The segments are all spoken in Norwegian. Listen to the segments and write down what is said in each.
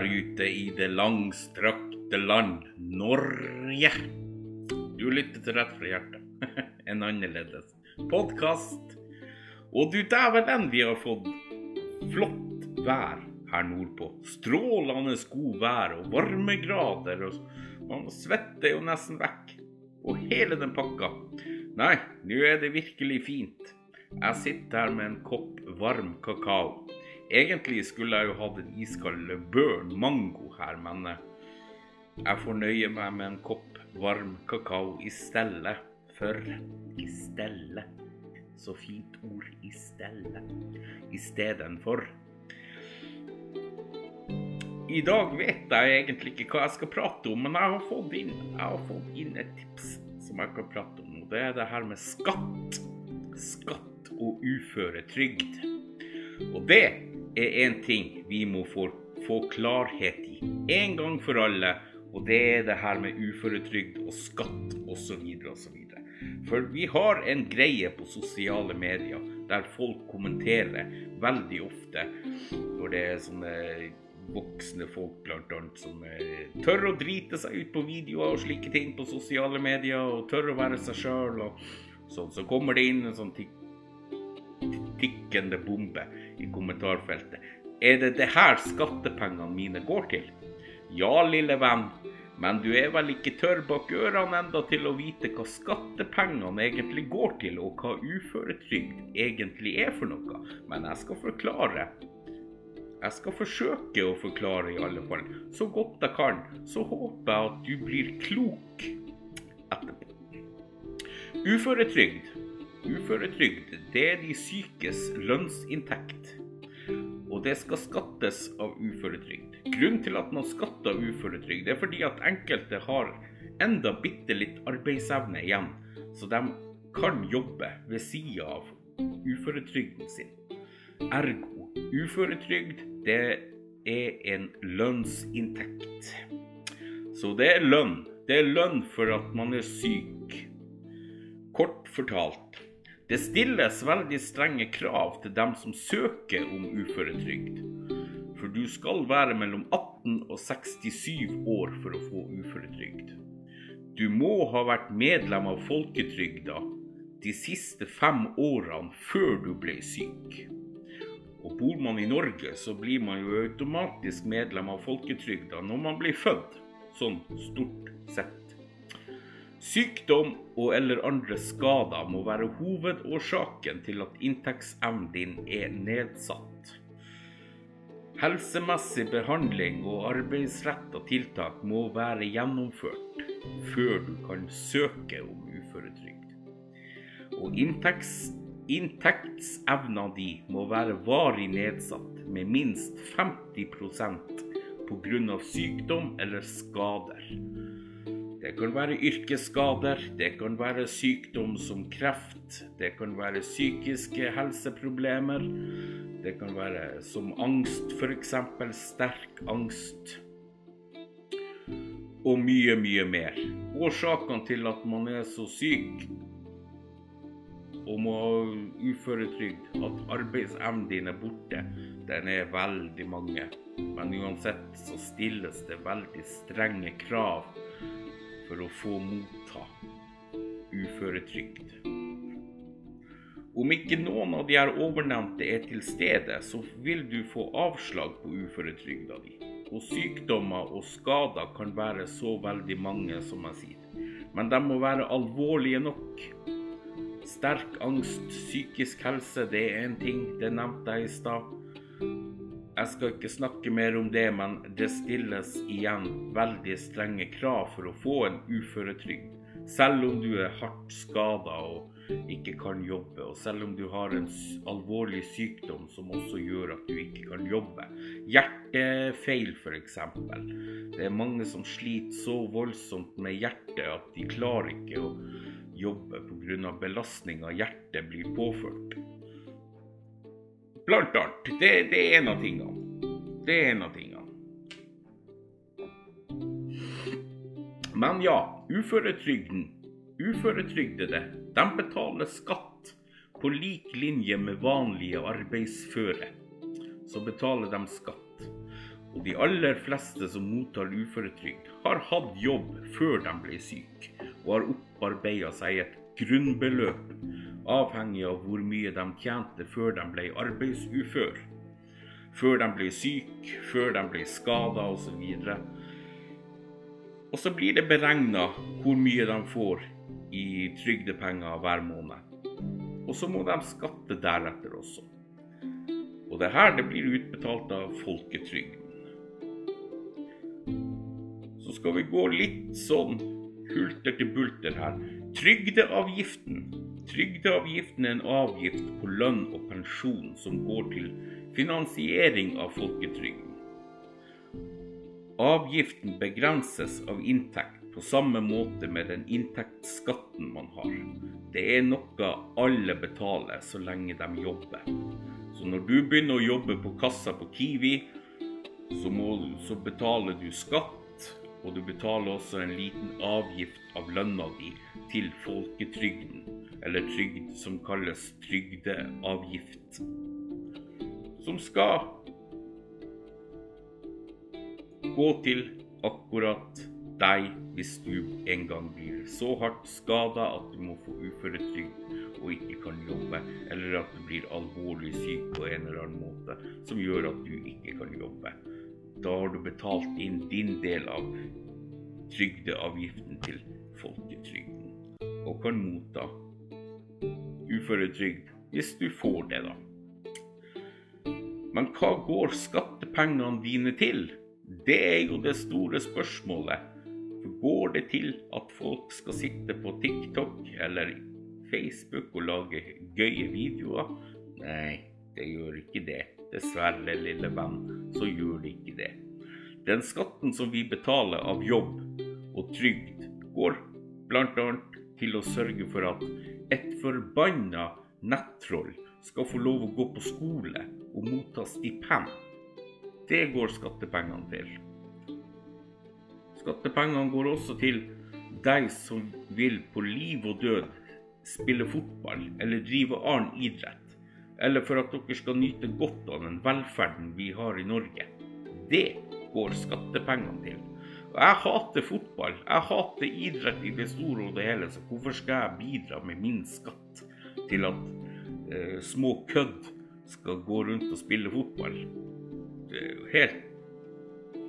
der ute i det langstrakte land Norge. Du lytter til Rett fra hjertet. En annerledes podkast. Og du dæven, vi har fått flott vær her nordpå. Strålende god vær og varmegrader. og Man svetter jo nesten vekk. Og hele den pakka. Nei, nå er det virkelig fint. Jeg sitter her med en kopp varm kakao. Egentlig skulle jeg jo hatt en iskald børn Mango her, men eh, jeg får nøye meg med en kopp varm kakao i stedet. For i stedet Så fint ord i stedet. Istedenfor. I dag vet jeg egentlig ikke hva jeg skal prate om, men jeg har fått inn, jeg har fått inn et tips som jeg kan prate om. Og det er det her med skatt. Skatt og uføretrygd. Og det er en ting vi må få, få klarhet i en gang for alle. Og det er det her med uføretrygd og skatt osv. osv. For vi har en greie på sosiale medier der folk kommenterer veldig ofte når det er sånne voksne folk blant annet som eh, tør å drite seg ut på videoer og slike ting på sosiale medier, og tør å være seg sjøl. Sånn, så kommer det inn en sånn tikk, tikkende bombe i kommentarfeltet. Er det det her skattepengene mine går til? Ja, lille venn, men du er vel ikke tørr bak ørene enda til å vite hva skattepengene egentlig går til, og hva uføretrygd egentlig er for noe. Men jeg skal forklare. Jeg skal forsøke å forklare i alle fall, så godt jeg kan. Så håper jeg at du blir klok etterpå. Uføretrygd. Uføretrygd det er de sykes lønnsinntekt. Og det skal skattes av uføretrygd. Grunnen til at man skatter uføretrygd, er fordi at enkelte har enda bitte litt arbeidsevne igjen, så de kan jobbe ved sida av uføretrygden sin. Ergo uføretrygd, det er en lønnsinntekt. Så det er lønn. Det er lønn for at man er syk. Kort fortalt. Det stilles veldig strenge krav til dem som søker om uføretrygd. For du skal være mellom 18 og 67 år for å få uføretrygd. Du må ha vært medlem av folketrygda de siste fem årene før du ble syk. Og bor man i Norge, så blir man jo automatisk medlem av folketrygda når man blir født. Sånn stort sett. Sykdom og eller andre skader må være hovedårsaken til at inntektsevnen din er nedsatt. Helsemessig behandling og arbeidsretta tiltak må være gjennomført før du kan søke om uføretrygd. Og inntekts, inntektsevna di må være varig nedsatt med minst 50% pga. sykdom eller skader. Det kan være yrkesskader, det kan være sykdom som kreft, det kan være psykiske helseproblemer, det kan være som angst f.eks., sterk angst, og mye, mye mer. Årsakene til at man er så syk og må ha uføretrygd, at arbeidsevnen din er borte, den er veldig mange. Men uansett så stilles det veldig strenge krav for å få motta uføretrygd. Om ikke noen av de her ovennevnte er til stede, så vil du få avslag på uføretrygda di. Og sykdommer og skader kan være så veldig mange, som jeg sier. Men de må være alvorlige nok. Sterk angst, psykisk helse, det er en ting. Det nevnte jeg i stad. Jeg skal ikke snakke mer om det, men det stilles igjen veldig strenge krav for å få en uføretrygd. Selv om du er hardt skada og ikke kan jobbe, og selv om du har en alvorlig sykdom som også gjør at du ikke kan jobbe. Hjertefeil, f.eks. Det er mange som sliter så voldsomt med hjertet at de klarer ikke å jobbe pga. belastninga hjertet blir påført. Blant annet. Det, det er en av tingene. Det er en av tingene. Men ja, uføretrygden. Uføretrygdede de betaler skatt på lik linje med vanlige arbeidsføre. Så betaler de skatt. Og de aller fleste som mottar uføretrygd, har hatt jobb før de ble syke, og har opparbeida seg et grunnbeløp, avhengig av hvor mye de tjente før de ble arbeidsufør. Før de ble syke, før de ble skada osv. Og så blir det beregna hvor mye de får i trygdepenger hver måned. Og så må de skatte deretter også. Og det her det blir utbetalt av folketrygden. Så skal vi gå litt sånn hulter til bulter her. Trygdeavgiften. Trygdeavgiften er en avgift på lønn og pensjon som går til finansiering av folketrygden. Avgiften begrenses av inntekt på samme måte med den inntektsskatten man har. Det er noe alle betaler så lenge de jobber. Så når du begynner å jobbe på kassa på Kiwi, så, må, så betaler du skatt, og du betaler også en liten avgift av lønna di til folketrygden, eller trygd som kalles trygdeavgift. Som skal gå til akkurat deg hvis du en gang blir så hardt skada at du må få uføretrygd og ikke kan jobbe, eller at du blir alvorlig syk på en eller annen måte som gjør at du ikke kan jobbe. Da har du betalt inn din del av trygdeavgiften til folketrygden og kan motta uføretrygd hvis du får det, da. Men hva går skattepengene dine til? Det er jo det store spørsmålet. For går det til at folk skal sitte på TikTok eller Facebook og lage gøye videoer? Nei, det gjør ikke det. Dessverre, lille venn, så gjør det ikke det. Den skatten som vi betaler av jobb og trygd, går bl.a. til å sørge for at et forbanna nettroll skal få lov å gå på skole og motta stipend. Det går skattepengene til. Skattepengene går også til deg som vil på liv og død spille fotball eller drive annen idrett, eller for at dere skal nyte godt av den velferden vi har i Norge. Det går skattepengene til. Jeg hater fotball, jeg hater idrett i det store og det hele, så hvorfor skal jeg bidra med min skatt til at eh, små kødd skal gå rundt og spille fotball? Helt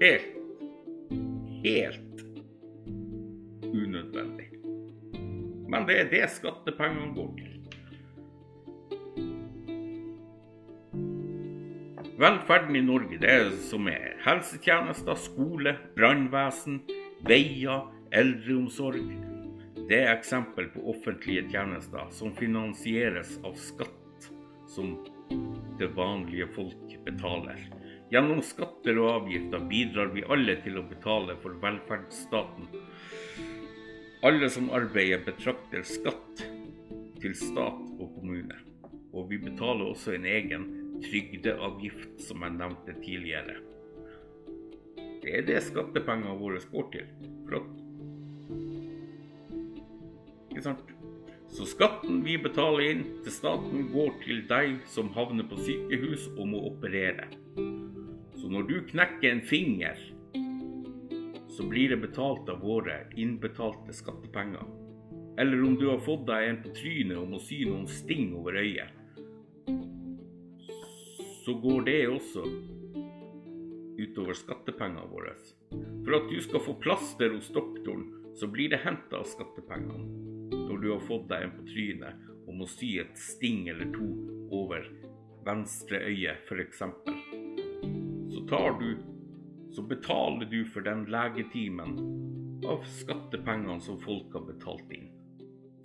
Helt Helt unødvendig. Men det er det skattepengene går til. Velferden i Norge det er som er helsetjenester, skole, brannvesen, veier, eldreomsorg. Det er eksempel på offentlige tjenester som finansieres av skatt som det vanlige folk betaler. Gjennom skatter og avgifter bidrar vi alle til å betale for velferdsstaten. Alle som arbeider, betrakter skatt til stat og kommune. Og vi betaler også en egen trygdeavgift, som jeg nevnte tidligere. Det er det skattepengene våre går til. Flott. Ikke sant? Så skatten vi betaler inn til staten, går til deg som havner på sykehus og må operere. Så når du knekker en finger, så blir det betalt av våre innbetalte skattepenger. Eller om du har fått deg en på trynet og må sy noen sting over øyet, så går det også utover skattepengene våre. For at du skal få plaster hos doktoren, så blir det henta av skattepengene når du har fått deg en på trynet og må sy et sting eller to over venstre øye, f.eks tar du, så betaler du for den legetimen av skattepengene som folk har betalt inn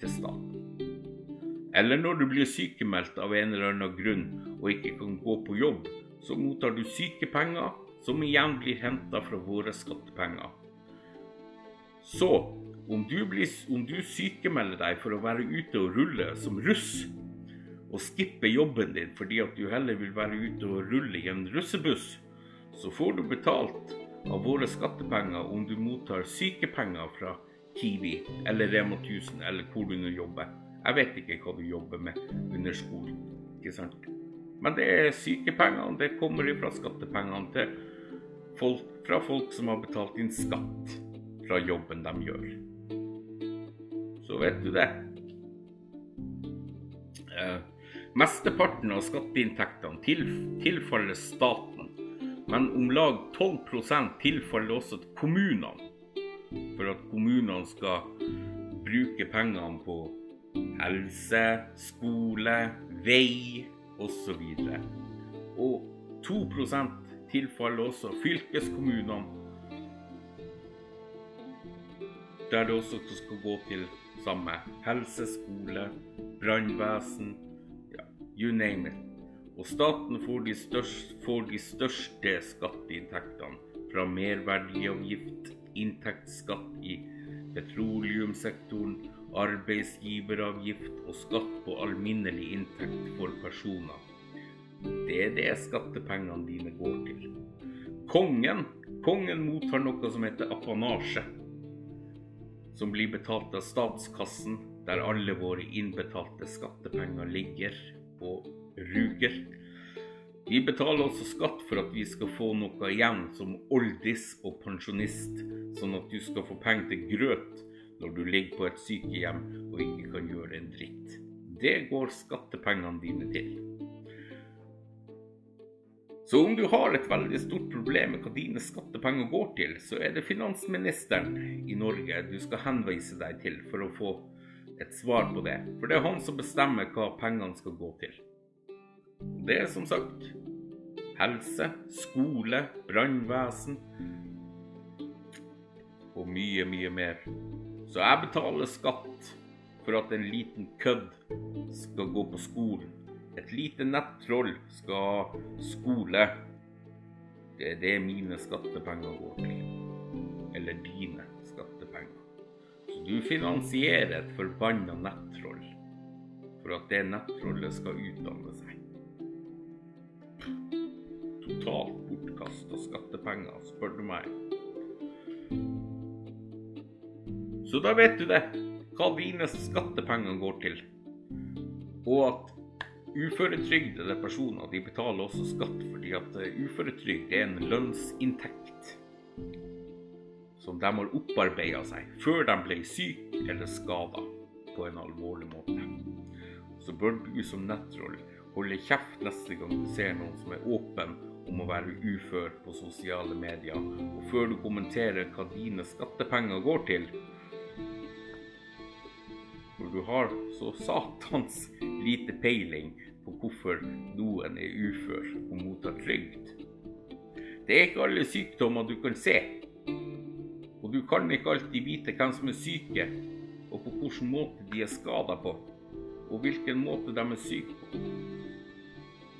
til staten. Eller når du blir sykemeldt av en eller annen grunn og ikke kan gå på jobb, så mottar du sykepenger, som igjen blir henta fra våre skattepenger. Så om du, blir, om du sykemelder deg for å være ute og rulle som russ, og skipper jobben din fordi at du heller vil være ute og rulle i en russebuss, så får du betalt av våre skattepenger om du mottar sykepenger fra Kiwi eller Rema 1000 eller hvor du nå jobber. Jeg vet ikke hva du jobber med under skolen, ikke sant. Men det er sykepengene. Det kommer fra skattepengene til folk, fra folk som har betalt inn skatt fra jobben de gjør. Så vet du det. Eh, mesteparten av skatteinntektene til, tilfaller staten, men om lag 12% tilfaller også til kommunene. For at kommunene skal bruke pengene på helse, skole, vei osv. Og, og 2% tilfaller også fylkeskommunene. Der det også skal gå til samme helse, skole, brannvesen, ja, you name it. Og staten får de, største, får de største skatteinntektene fra merverdiavgift, inntektsskatt i petroleumssektoren, arbeidsgiveravgift og skatt på alminnelig inntekt for personer. Det er det skattepengene dine går til. Kongen, kongen mottar noe som heter apanasje, som blir betalt av statskassen, der alle våre innbetalte skattepenger ligger og ruger. Vi betaler også skatt for at vi skal få noe igjen som oldis og pensjonist, sånn at du skal få penger til grøt når du ligger på et sykehjem og ikke kan gjøre en dritt. Det går skattepengene dine til. Så om du har et veldig stort problem med hva dine skattepenger går til, så er det finansministeren i Norge du skal henvise deg til for å få et svar på det. For det er han som bestemmer hva pengene skal gå til. Det er som sagt helse, skole, brannvesen og mye, mye mer. Så jeg betaler skatt for at en liten kødd skal gå på skolen et lite nettroll skal skole. Det er det mine skattepenger går til. Eller dine skattepenger. Så du finansierer et forbanna nettroll for at det nettrollet skal utdanne seg. Totalt bortkasta skattepenger, spør du meg. Så da vet du det, hva dine skattepenger går til. Og at Uføretrygdede personer de betaler også skatt fordi at eh, uføretrygd er en lønnsinntekt som de har opparbeida seg før de ble syke eller skada på en alvorlig måte. Så bør du som nettroll holde kjeft neste gang du ser noen som er åpen om å være ufør på sosiale medier, og før du kommenterer hva dine skattepenger går til, du har så satans lite peiling på hvorfor noen er ufør og mottar trygd. Det er ikke alle sykdommer du kan se, og du kan ikke alltid vite hvem som er syke, og på hvilken måte de er skada på, og hvilken måte de er syke på.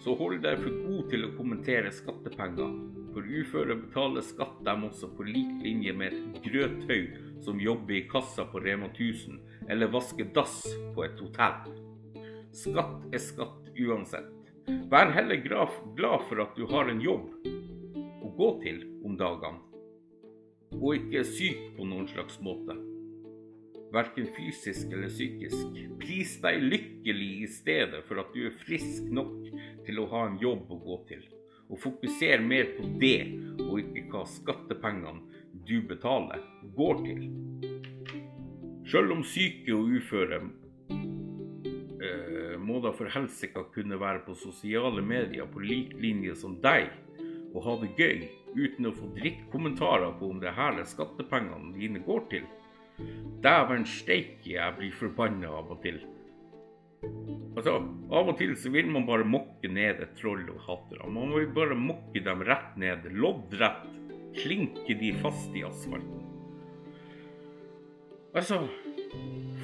Så hold deg for god til å kommentere skattepenger, for uføre betaler skatt dem også på lik linje med et grøthaug som jobber i kassa på Rema 1000 eller vasker dass på et hotell. Skatt er skatt uansett. Vær heller glad for at du har en jobb å gå til om dagene, og ikke er syk på noen slags måte. Verken fysisk eller psykisk. Pris deg lykkelig i stedet for at du er frisk nok til å ha en jobb å gå til. Og fokusere mer på det, og ikke hva skattepengene du betaler, går til. Selv om syke og uføre må da for helsika kunne være på sosiale medier på lik linje som deg og ha det gøy uten å få drittkommentarer på om det her er skattepengene dine går til. Dæven steike, jeg blir forbanna av og til. Altså, Av og til så vil man bare mokke ned et troll og hatere. Man vil bare mokke dem rett ned, loddrett. Klinke de fast i asfalten. Altså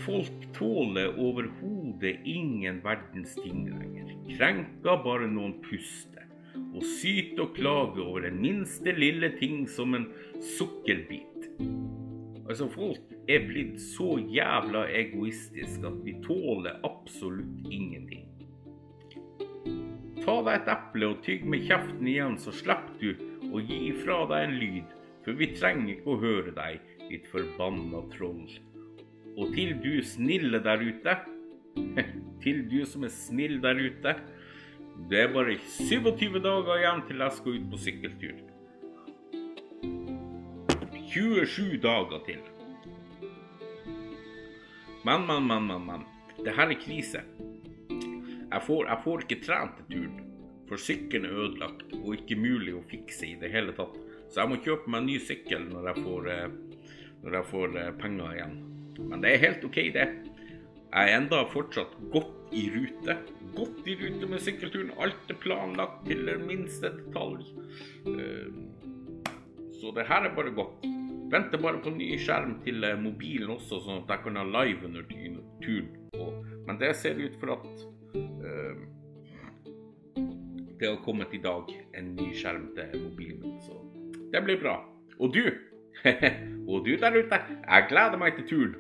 Folk tåler overhodet ingen verdens ting lenger. Krenker bare noen puster. Og syter og klager over den minste lille ting som en sukkerbit. Altså, folk er blitt så jævla egoistisk at vi tåler absolutt ingenting. Ta deg et eple og tygg med kjeften igjen, så slipper du å gi fra deg en lyd, for vi trenger ikke å høre deg, ditt forbanna troll. Og til du snille der ute, til du som er snill der ute, det er bare 27 dager igjen til jeg skal ut på sykkeltur. 27 dager til. Men, men, men, men, men. Det her er krise. Jeg får, jeg får ikke trent til turen. For sykkelen er ødelagt og ikke mulig å fikse i det hele tatt. Så jeg må kjøpe meg en ny sykkel når jeg får, eh, når jeg får eh, penger igjen. Men det er helt OK, det. Jeg er enda fortsatt godt i rute. Godt i rute med sykkelturen. Alt er planlagt til minste detalj. Eh, så det her er bare godt. Venter bare på ny skjerm til mobilen også, sånn at jeg kan ha live under turen. Men det ser ut for at uh, det har kommet i dag en ny skjerm til mobilen. Så det blir bra. Og du, og du der ute, jeg gleder meg til turen.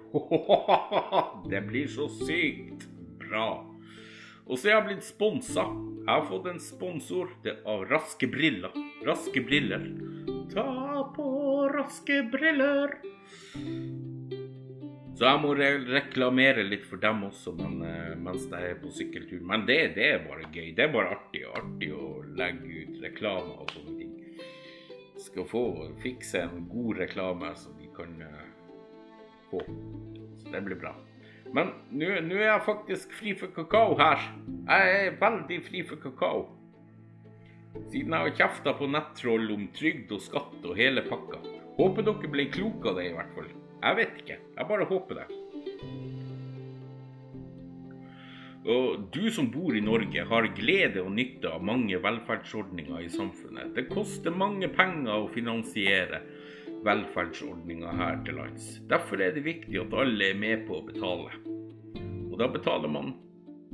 det blir så sykt bra. Og så er jeg blitt sponsa. Jeg har fått en sponsor av Raske briller. Raske briller. Ta på raske briller. Så jeg må re reklamere litt for dem også men, uh, mens jeg er på sykkeltur. Men det, det, er bare gøy. Det er bare artig, artig å legge ut reklame og sånne ting. Skal få fikse en god reklame som de kan uh, få. Så det blir bra. Men nå er jeg faktisk fri for kakao her. Jeg er veldig fri for kakao. Siden jeg har kjefta på nettroll om trygd og skatt og hele pakka. Håper dere ble kloke av det, i hvert fall. Jeg vet ikke. Jeg bare håper det. Og du som bor i Norge, har glede og nytte av mange velferdsordninger i samfunnet. Det koster mange penger å finansiere velferdsordninger her til lands. Derfor er det viktig at alle er med på å betale. Og da betaler man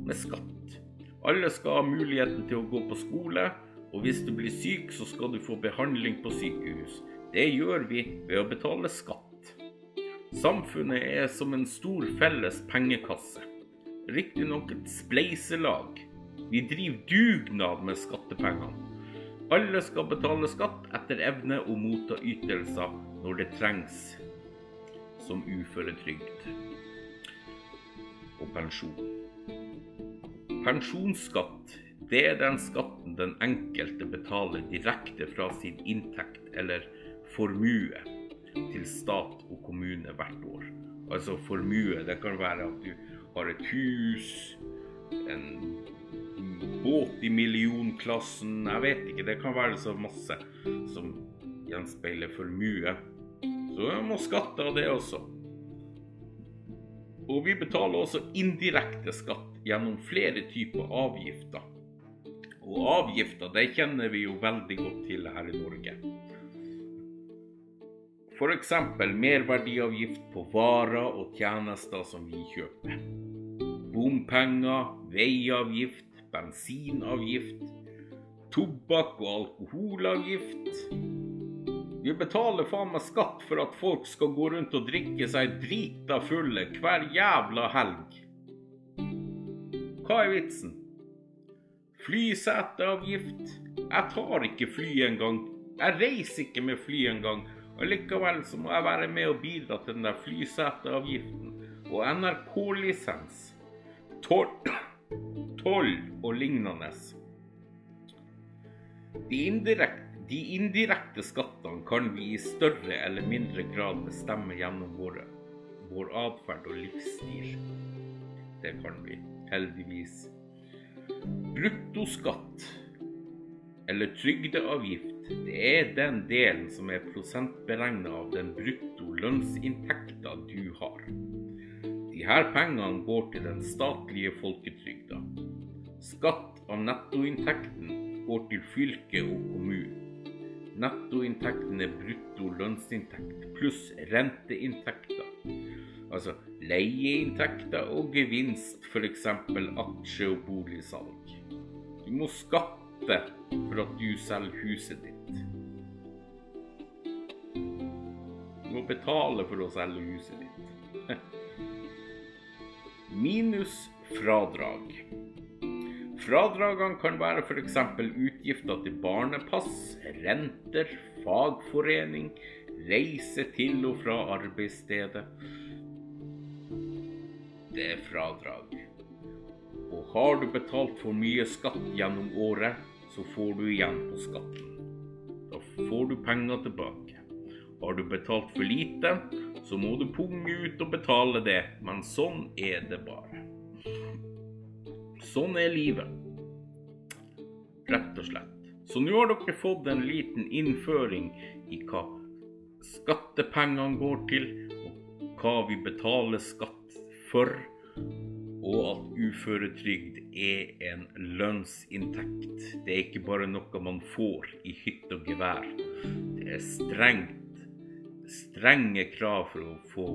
med skatt. Alle skal ha muligheten til å gå på skole, og hvis du blir syk, så skal du få behandling på sykehus. Det gjør vi ved å betale skatt. Samfunnet er som en stor felles pengekasse. Riktignok et spleiselag. Vi driver dugnad med skattepengene. Alle skal betale skatt etter evne og motta ytelser når det trengs, som uføretrygd og pensjon. Pensjonsskatt det er den skatten den enkelte betaler direkte fra sin inntekt eller formue til stat og kommune hvert år. Altså formue, det kan være at du har et hus, en båt i millionklassen, jeg vet ikke. Det kan være så masse som gjenspeiler formue. Så jeg må skatte av det også. Og vi betaler også indirekte skatt gjennom flere typer avgifter. Og avgifter, det kjenner vi jo veldig godt til her i Norge. F.eks. merverdiavgift på varer og tjenester som vi kjøper. Bompenger, veiavgift, bensinavgift, tobakk og alkoholavgift. Vi betaler faen meg skatt for at folk skal gå rundt og drikke seg drita fulle hver jævla helg. Hva er vitsen? Flyseteavgift? Jeg tar ikke fly engang. Jeg reiser ikke med fly engang. Og Likevel så må jeg være med og bidra til den der flyseteavgiften og NRK-lisens, toll, toll og lignende. De indirekte, de indirekte skattene kan vi i større eller mindre grad bestemme gjennom våre, vår atferd og livsstil. Det kan vi, heldigvis. Bruttoskatt eller trygdeavgift det er den delen som er prosentberegna av den brutto lønnsinntekta du har. De her pengene går til den statlige folketrygda. Skatt av nettoinntekten går til fylke og kommune. Nettoinntekten er brutto lønnsinntekt pluss renteinntekter. Altså leieinntekter og gevinst, f.eks. aksje- og boligsalg. Du må skatte for at du selger huset ditt. Du må betale for å selge huset ditt. Minus fradrag. Fradragene kan være f.eks. utgifter til barnepass, renter, fagforening, reise til og fra arbeidsstedet. Det er fradrag. Og har du betalt for mye skatt gjennom året, så får du igjen på skatten. Da får du penger tilbake. Har du betalt for lite, så må du punge ut og betale det. Men sånn er det bare. Sånn er livet. Rett og slett. Så nå har dere fått en liten innføring i hva skattepengene går til, og hva vi betaler skatt for, og at uføretrygd er en lønnsinntekt. Det er ikke bare noe man får i hytt og gevær. Det er strengt, strenge krav for å få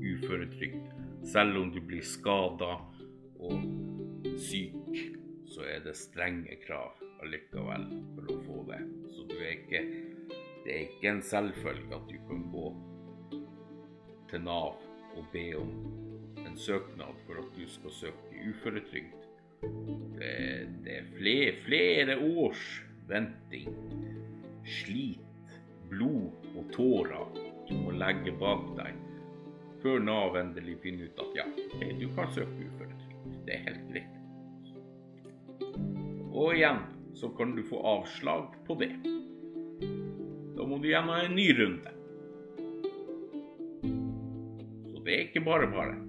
uføretrygd. Selv om du blir skada og syk, så er det strenge krav allikevel for å få det. Så du er ikke, det er ikke en selvfølge at du kan gå til Nav og be om søknad for at du skal søke uføretrygd. Det, det er flere, flere års venting, slit, blod og tårer du må legge bak deg før Nav endelig finner ut at ja, du kan søke uføretrygd. Det er helt greit. Og igjen så kan du få avslag på det. Da må du ha en ny runde. Så det er ikke bare bare.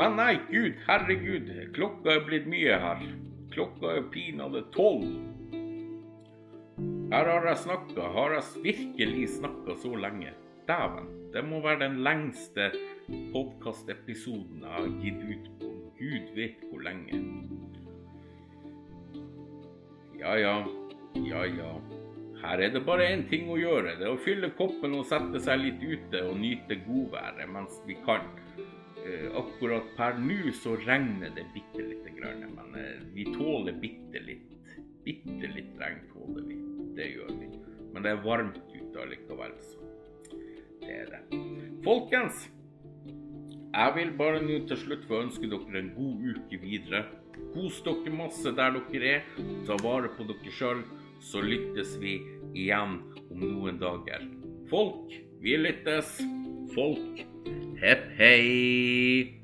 Men nei, gud, herregud, klokka er blitt mye her. Klokka er pinadø tolv. Her har jeg snakka, har jeg virkelig snakka så lenge? Dæven, det må være den lengste podkastepisoden jeg har gitt ut på gud vet hvor lenge. Ja ja, ja ja. Her er det bare én ting å gjøre. Det er å fylle koppen og sette seg litt ute og nyte godværet mens vi kan. Eh, akkurat per nå så regner det bitte lite grann, men eh, vi tåler bitte litt. Bitte litt regn tåler vi. Det gjør vi. Men det er varmt ute allikevel, så det er det. Folkens, jeg vil bare nå til slutt få ønske dere en god uke videre. Kos dere masse der dere er. Ta vare på dere sjøl, så lyttes vi igjen om noen dager. Folk, vi lyttes. Folk, Hep hey!